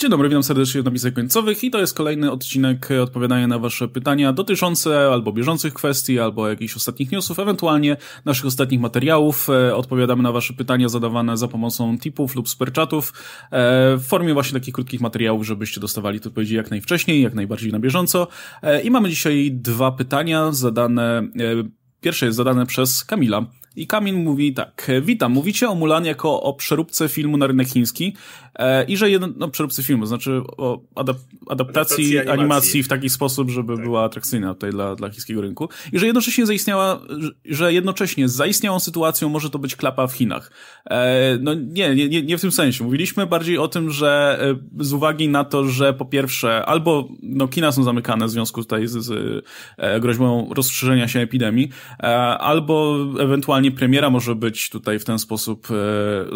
Dzień dobry, witam serdecznie w napisach końcowych i to jest kolejny odcinek odpowiadania na wasze pytania dotyczące albo bieżących kwestii, albo jakichś ostatnich newsów, ewentualnie naszych ostatnich materiałów. E, odpowiadamy na wasze pytania zadawane za pomocą tipów lub superchatów e, w formie właśnie takich krótkich materiałów, żebyście dostawali te odpowiedzi jak najwcześniej, jak najbardziej na bieżąco. E, I mamy dzisiaj dwa pytania zadane Pierwsze jest zadane przez Kamila. I Kamil mówi tak, witam, mówicie o Mulan jako o przeróbce filmu na rynek chiński e, i że jeden, no przeróbce filmu, znaczy o adap adaptacji, animacji. animacji. w taki sposób, żeby tak. była atrakcyjna tutaj dla, dla chińskiego rynku i że jednocześnie zaistniała, że jednocześnie zaistniałą sytuacją może to być klapa w Chinach. E, no nie, nie, nie w tym sensie. Mówiliśmy bardziej o tym, że e, z uwagi na to, że po pierwsze albo no kina są zamykane w związku tutaj z, z e, groźbą rozszerzenia się epidemii, e, albo ewentualnie premiera może być tutaj w ten sposób, e,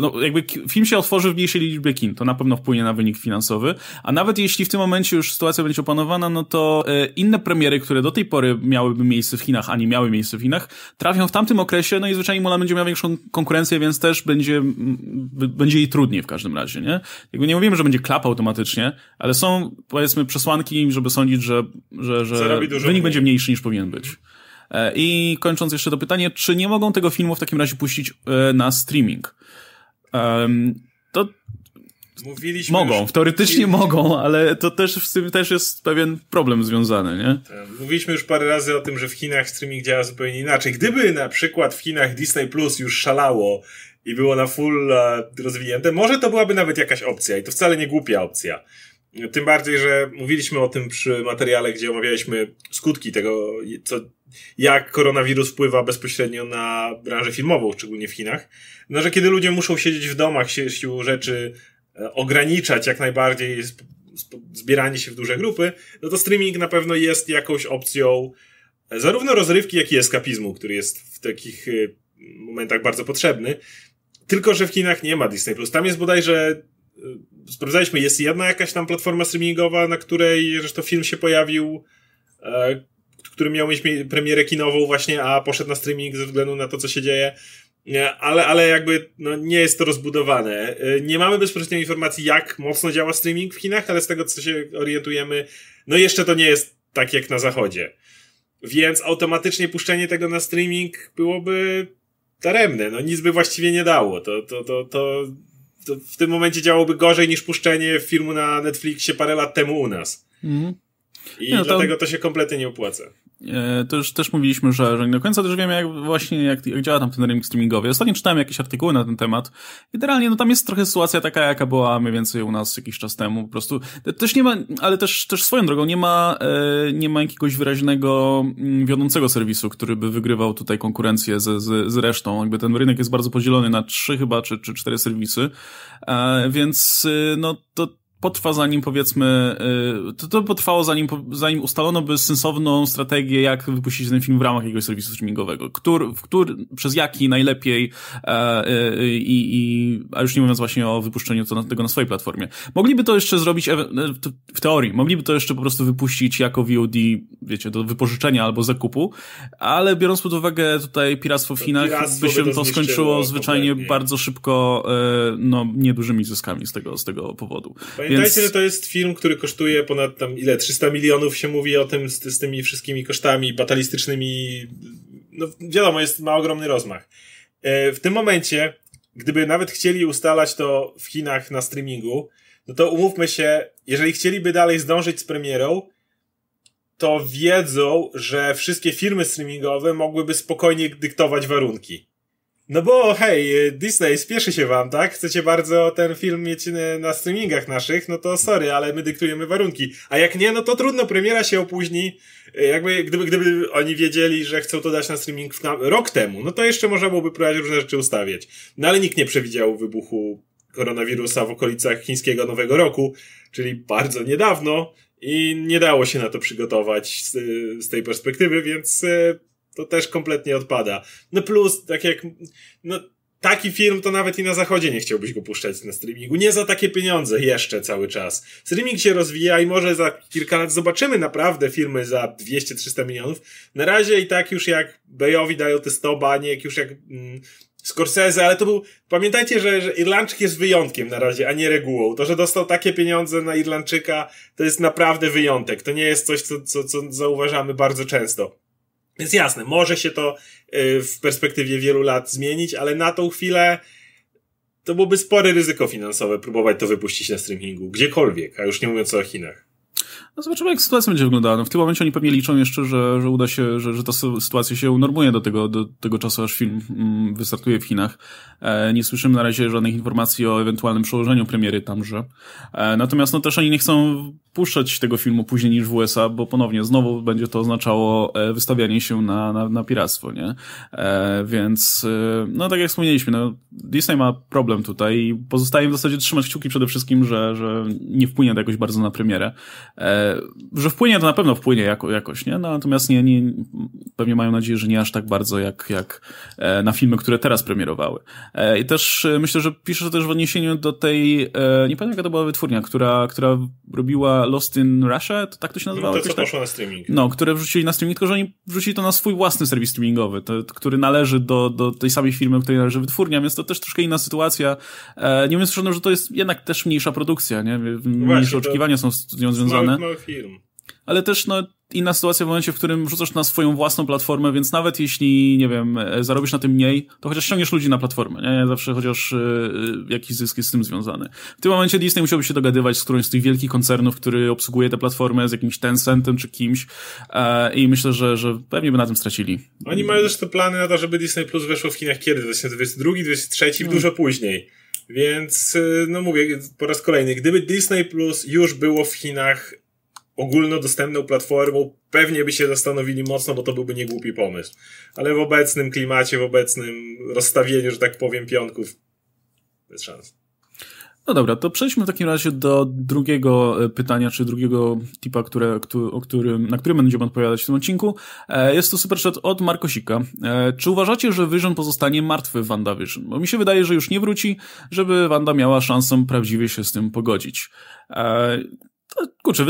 no jakby film się otworzy w mniejszej liczbie kin, to na pewno wpłynie na wynik finansowy, a nawet jeśli w tym momencie już sytuacja będzie opanowana, no to e, inne premiery, które do tej pory miałyby miejsce w Chinach, a nie miały miejsce w Chinach, trafią w tamtym okresie, no i zwyczajnie Mulan będzie miała większą konkurencję, więc też będzie, będzie jej trudniej w każdym razie, nie? Jakby nie mówimy, że będzie klap automatycznie, ale są, powiedzmy, przesłanki, żeby sądzić, że, że, że wynik będzie mniejszy niż powinien być. I kończąc jeszcze to pytanie, czy nie mogą tego filmu w takim razie puścić e, na streaming? To Mówiliśmy mogą, już... teoretycznie mogą, ale to też z tym też jest pewien problem związany, nie? Tak. Mówiliśmy już parę razy o tym, że w Chinach streaming działa zupełnie inaczej. Gdyby na przykład w Chinach Disney Plus już szalało i było na full e, rozwinięte, może to byłaby nawet jakaś opcja i to wcale nie głupia opcja. Tym bardziej, że mówiliśmy o tym przy materiale, gdzie omawialiśmy skutki tego, co, jak koronawirus wpływa bezpośrednio na branżę filmową, szczególnie w Chinach. No, że kiedy ludzie muszą siedzieć w domach, się siłą rzeczy e, ograniczać jak najbardziej zbieranie się w duże grupy, no to streaming na pewno jest jakąś opcją e, zarówno rozrywki, jak i eskapizmu, który jest w takich e, momentach bardzo potrzebny. Tylko, że w Chinach nie ma Disney+. Tam jest bodajże sprawdzaliśmy, jest jedna jakaś tam platforma streamingowa, na której zresztą film się pojawił, e, który miał mieć premierę kinową właśnie, a poszedł na streaming ze względu na to, co się dzieje. Ale, ale jakby no, nie jest to rozbudowane. E, nie mamy bezpośrednio informacji, jak mocno działa streaming w Chinach, ale z tego, co się orientujemy, no jeszcze to nie jest tak jak na zachodzie. Więc automatycznie puszczenie tego na streaming byłoby daremne. No nic by właściwie nie dało. To, to, to, to w tym momencie działałoby gorzej niż puszczenie filmu na Netflixie parę lat temu u nas. Mhm. I no, dlatego to... to się kompletnie nie opłaca. E, to już też mówiliśmy, że, że nie do końca też wiemy, jak właśnie jak, jak działa tam ten rynek streamingowy. Ostatnio czytałem jakieś artykuły na ten temat. Generalnie, no tam jest trochę sytuacja taka, jaka była mniej więcej u nas jakiś czas temu. Po prostu też nie ma, ale też, też swoją drogą, nie ma, e, nie ma jakiegoś wyraźnego mm, wiodącego serwisu, który by wygrywał tutaj konkurencję z, z, z resztą. Jakby ten rynek jest bardzo podzielony na trzy chyba, czy, czy cztery serwisy. E, więc, no to potrwa zanim powiedzmy, y, to, to potrwało zanim, zanim ustalono by sensowną strategię, jak wypuścić ten film w ramach jakiegoś serwisu streamingowego. Który, w który, przez jaki najlepiej e, e, i, i, a już nie mówiąc właśnie o wypuszczeniu to, tego na swojej platformie. Mogliby to jeszcze zrobić e, w teorii, mogliby to jeszcze po prostu wypuścić jako VOD, wiecie, do wypożyczenia albo zakupu, ale biorąc pod uwagę tutaj piractwo w Chinach, by się to, to skończyło zwyczajnie bardzo szybko, no, niedużymi zyskami z tego, z tego powodu. Pamiętajcie, Więc... że to jest film, który kosztuje ponad tam ile, 300 milionów się mówi o tym z, z tymi wszystkimi kosztami batalistycznymi. No wiadomo, jest, ma ogromny rozmach. E, w tym momencie, gdyby nawet chcieli ustalać to w Chinach na streamingu, no to umówmy się, jeżeli chcieliby dalej zdążyć z premierą, to wiedzą, że wszystkie firmy streamingowe mogłyby spokojnie dyktować warunki. No bo hej, Disney, spieszy się wam, tak? Chcecie bardzo ten film mieć na streamingach naszych, no to sorry, ale my dyktujemy warunki. A jak nie, no to trudno, premiera się opóźni. Jakby, gdyby, gdyby oni wiedzieli, że chcą to dać na streaming na, rok temu, no to jeszcze można byłoby próbować różne rzeczy ustawiać. No ale nikt nie przewidział wybuchu koronawirusa w okolicach chińskiego Nowego Roku, czyli bardzo niedawno i nie dało się na to przygotować z, z tej perspektywy, więc e, to też kompletnie odpada. No plus, tak jak, no, taki film to nawet i na zachodzie nie chciałbyś go puszczać na streamingu. Nie za takie pieniądze jeszcze cały czas. Streaming się rozwija i może za kilka lat zobaczymy naprawdę filmy za 200-300 milionów. Na razie i tak już jak Bayowi dają te 100 baniek, już jak mm, Scorsese, ale to był, pamiętajcie, że, że Irlandczyk jest wyjątkiem na razie, a nie regułą. To, że dostał takie pieniądze na Irlandczyka, to jest naprawdę wyjątek. To nie jest coś, co, co, co zauważamy bardzo często. Więc jasne, może się to y, w perspektywie wielu lat zmienić, ale na tą chwilę to byłoby spore ryzyko finansowe próbować to wypuścić na streamingu, gdziekolwiek, a już nie mówiąc o Chinach. No zobaczymy, jak sytuacja będzie wyglądała. No, w tym momencie oni pewnie liczą jeszcze, że, że uda się, że, że ta sytuacja się unormuje do tego, do tego czasu, aż film mm, wystartuje w Chinach. E, nie słyszymy na razie żadnych informacji o ewentualnym przełożeniu premiery tamże. E, natomiast no też oni nie chcą puszczać tego filmu później niż w USA, bo ponownie znowu będzie to oznaczało e, wystawianie się na, na, na piractwo, nie? E, więc, e, no tak jak wspomnieliśmy, no, Disney ma problem tutaj i pozostaje w zasadzie trzymać kciuki przede wszystkim, że, że nie wpłynie to jakoś bardzo na premierę. E, że wpłynie, to na pewno wpłynie jako, jakoś, nie? No, natomiast nie, nie, pewnie mają nadzieję, że nie aż tak bardzo jak, jak e, na filmy, które teraz premierowały. E, I też e, myślę, że piszę to też w odniesieniu do tej, nie pamiętam jaka to była wytwórnia, która, która robiła Lost in Russia, to tak to się nazywało? No to, co tak? poszło na streaming. No, które wrzucili na streaming, tylko że oni wrzucili to na swój własny serwis streamingowy, to, który należy do, do tej samej firmy, której należy wytwórnia, więc to też troszkę inna sytuacja. Nie mówiąc że to jest jednak też mniejsza produkcja, nie? Mniejsze Właśnie, oczekiwania są z nią związane. Małych firm ale też no, inna sytuacja w momencie, w którym wrzucasz na swoją własną platformę, więc nawet jeśli, nie wiem, e, zarobisz na tym mniej, to chociaż ściągniesz ludzi na platformę, nie? Zawsze chociaż yy, jakiś zysk jest z tym związany. W tym momencie Disney musiałby się dogadywać z którymś z tych wielkich koncernów, który obsługuje tę platformę, z jakimś Tencentem czy kimś yy, i myślę, że, że pewnie by na tym stracili. Oni mają też te plany na to, żeby Disney Plus weszło w Chinach kiedy? 2022, 2023, no. dużo później. Więc, no mówię, po raz kolejny, gdyby Disney Plus już było w Chinach ogólnodostępną platformą, pewnie by się zastanowili mocno, bo to byłby niegłupi pomysł. Ale w obecnym klimacie, w obecnym rozstawieniu, że tak powiem, pionków, bez szans. No dobra, to przejdźmy w takim razie do drugiego e, pytania, czy drugiego tipa, które, o którym, na którym będziemy odpowiadać w tym odcinku. E, jest to superchat od Markosika. E, czy uważacie, że Vision pozostanie martwy w WandaVision? Bo mi się wydaje, że już nie wróci, żeby Wanda miała szansę prawdziwie się z tym pogodzić. To, kurczę,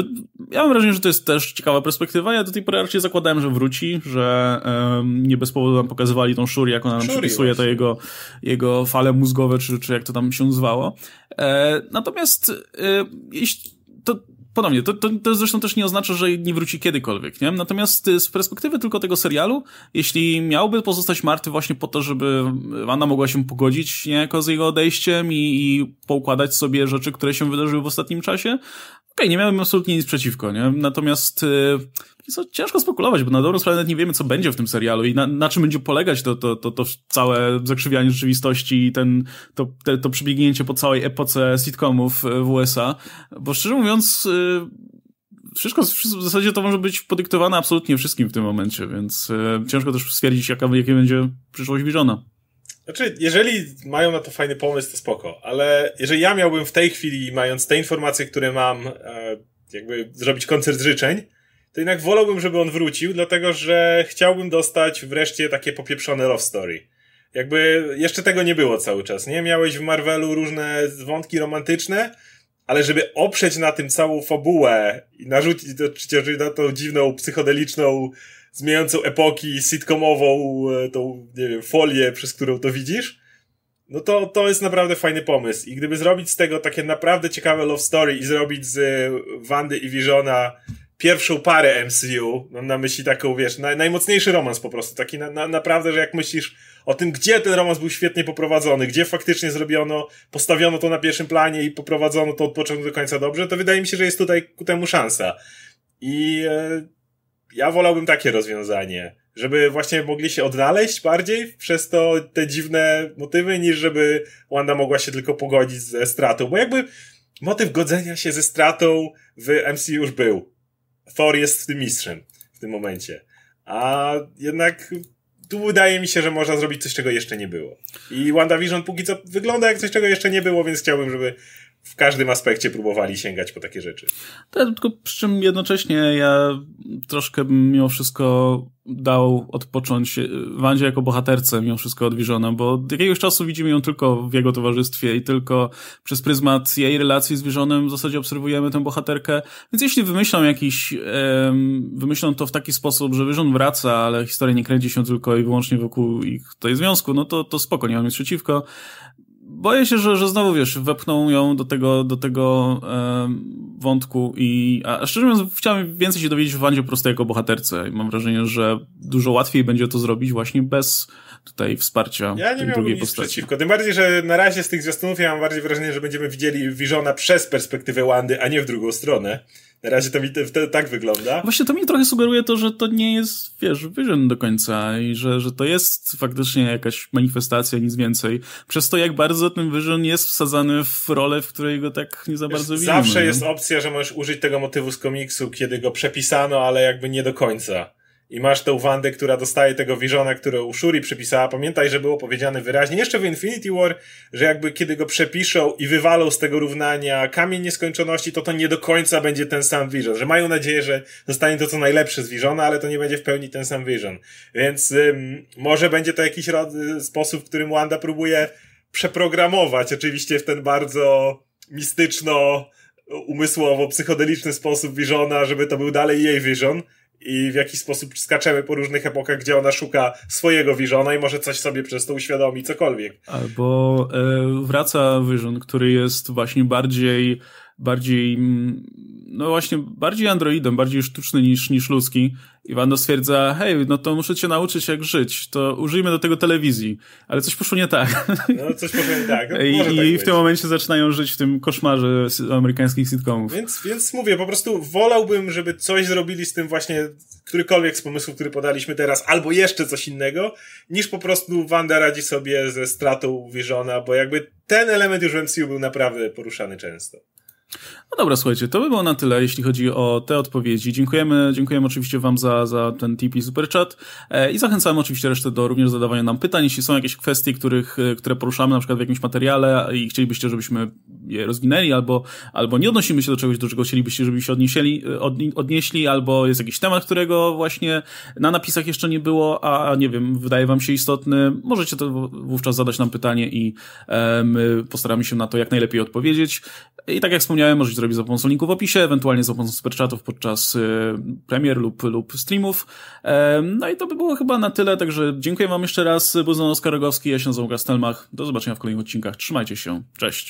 ja mam wrażenie, że to jest też ciekawa perspektywa. Ja do tej pory raczej zakładałem, że wróci, że um, nie bez powodu nam pokazywali tą Shuri, jak ona nam Shuri przypisuje te jego, jego fale mózgowe, czy, czy jak to tam się zwało. E, natomiast e, jeśli to ponownie, to, to, to zresztą też nie oznacza, że nie wróci kiedykolwiek, nie? Natomiast z perspektywy tylko tego serialu, jeśli miałby pozostać martwy właśnie po to, żeby Wanda mogła się pogodzić niejako z jego odejściem i, i poukładać sobie rzeczy, które się wydarzyły w ostatnim czasie, okay, nie miałem absolutnie nic przeciwko, nie? Natomiast ciężko spekulować, bo na dobrą sprawę nawet nie wiemy, co będzie w tym serialu i na, na czym będzie polegać to, to, to, to całe zakrzywianie rzeczywistości i ten, to, te, to przebiegnięcie po całej epoce sitcomów w USA. Bo szczerze mówiąc, yy, wszystko, w zasadzie to może być podyktowane absolutnie wszystkim w tym momencie, więc yy, ciężko też stwierdzić, jaka, będzie przyszłość Visiona. Znaczy, jeżeli mają na to fajny pomysł, to spoko, ale jeżeli ja miałbym w tej chwili, mając te informacje, które mam, e, jakby zrobić koncert życzeń, to jednak wolałbym, żeby on wrócił, dlatego że chciałbym dostać wreszcie takie popieprzone love story. Jakby jeszcze tego nie było cały czas, nie? Miałeś w Marvelu różne wątki romantyczne, ale żeby oprzeć na tym całą fabułę i narzucić to, na tą dziwną, psychodeliczną zmieniającą epoki, sitcomową, e, tą, nie wiem, folię, przez którą to widzisz, no to, to jest naprawdę fajny pomysł. I gdyby zrobić z tego takie naprawdę ciekawe love story i zrobić z Wandy i Visiona pierwszą parę MCU, mam na myśli taką, wiesz, naj, najmocniejszy romans po prostu, taki na, na, naprawdę, że jak myślisz o tym, gdzie ten romans był świetnie poprowadzony, gdzie faktycznie zrobiono, postawiono to na pierwszym planie i poprowadzono to od początku do końca dobrze, to wydaje mi się, że jest tutaj ku temu szansa. I e, ja wolałbym takie rozwiązanie, żeby właśnie mogli się odnaleźć bardziej przez to te dziwne motywy, niż żeby Wanda mogła się tylko pogodzić ze stratą, bo jakby motyw godzenia się ze stratą w MC już był. Thor jest w tym mistrzem w tym momencie. A jednak tu wydaje mi się, że można zrobić coś, czego jeszcze nie było. I WandaVision póki co wygląda jak coś, czego jeszcze nie było, więc chciałbym, żeby w każdym aspekcie próbowali sięgać po takie rzeczy. Tak, tylko przy czym jednocześnie ja troszkę mimo wszystko dał odpocząć Wandzie jako bohaterce mimo wszystko od Visiona, bo od jakiegoś czasu widzimy ją tylko w jego towarzystwie i tylko przez pryzmat jej relacji z Visionem w zasadzie obserwujemy tę bohaterkę, więc jeśli wymyślą jakiś, wymyślą to w taki sposób, że Vision wraca, ale historia nie kręci się tylko i wyłącznie wokół ich tutaj związku, no to, to spoko, nie mam nic przeciwko boję się, że, że znowu, wiesz, wepchną ją do tego, do tego e, wątku i, a szczerze mówiąc, chciałem więcej się dowiedzieć o Wandzie po prostu jako bohaterce i mam wrażenie, że dużo łatwiej będzie to zrobić właśnie bez tutaj wsparcia ja nie tej drugiej nic postaci. przeciwko. Tym bardziej, że na razie z tych zwiastunów ja mam bardziej wrażenie, że będziemy widzieli Visiona przez perspektywę Wandy, a nie w drugą stronę. Na razie to mi to, to, tak wygląda. Właśnie to mi trochę sugeruje to, że to nie jest, wiesz, Vision do końca i że, że to jest faktycznie jakaś manifestacja, nic więcej. Przez to, jak bardzo ten Vision jest wsadzany w rolę, w której go tak nie za bardzo widzimy. Zawsze jest opcja, że możesz użyć tego motywu z komiksu, kiedy go przepisano, ale jakby nie do końca i masz tą Wandę, która dostaje tego Visiona, którą Shuri przypisała. Pamiętaj, że było powiedziane wyraźnie jeszcze w Infinity War, że jakby kiedy go przepiszą i wywalą z tego równania kamień nieskończoności, to to nie do końca będzie ten sam Vision. Że mają nadzieję, że zostanie to co najlepsze z Visiona, ale to nie będzie w pełni ten sam Vision. Więc ym, może będzie to jakiś rod, sposób, w którym Wanda próbuje przeprogramować, oczywiście w ten bardzo mistyczno umysłowo, psychodeliczny sposób Visiona, żeby to był dalej jej Vision i w jakiś sposób skaczemy po różnych epokach, gdzie ona szuka swojego Visiona i może coś sobie przez to uświadomi, cokolwiek. Albo e, wraca Vision, który jest właśnie bardziej bardziej, mm, no właśnie, bardziej androidem, bardziej sztuczny niż, niż ludzki. I Wanda stwierdza, hej, no to muszę cię nauczyć jak żyć, to użyjmy do tego telewizji. Ale coś poszło nie tak. No, coś poszło nie tak. No, I, tak i w tym momencie zaczynają żyć w tym koszmarze amerykańskich sitcomów. Więc, więc mówię, po prostu wolałbym, żeby coś zrobili z tym właśnie, którykolwiek z pomysłów, który podaliśmy teraz, albo jeszcze coś innego, niż po prostu Wanda radzi sobie ze stratą Visiona, bo jakby ten element już w MCU był naprawdę poruszany często. No dobra, słuchajcie, to by było na tyle, jeśli chodzi o te odpowiedzi. Dziękujemy, dziękujemy oczywiście Wam za, za ten tip i super chat e, i zachęcamy oczywiście resztę do również zadawania nam pytań. Jeśli są jakieś kwestie, których, e, które poruszamy na przykład w jakimś materiale i chcielibyście, żebyśmy je rozwinęli, albo, albo nie odnosimy się do czegoś, do czego chcielibyście, żeby się odnieśli, e, od, odnieśli, albo jest jakiś temat, którego właśnie na napisach jeszcze nie było, a nie wiem, wydaje Wam się istotny, możecie to wówczas zadać nam pytanie i e, my postaramy się na to jak najlepiej odpowiedzieć. I tak jak wspomniałem, możecie zrobić za pomocą linku w opisie, ewentualnie za pomocą superchatów podczas y, premier lub, lub streamów. E, no i to by było chyba na tyle, także dziękuję wam jeszcze raz. Był z Oskar Rogowski, ja się nazywam Gastelmach. Do zobaczenia w kolejnych odcinkach. Trzymajcie się. Cześć.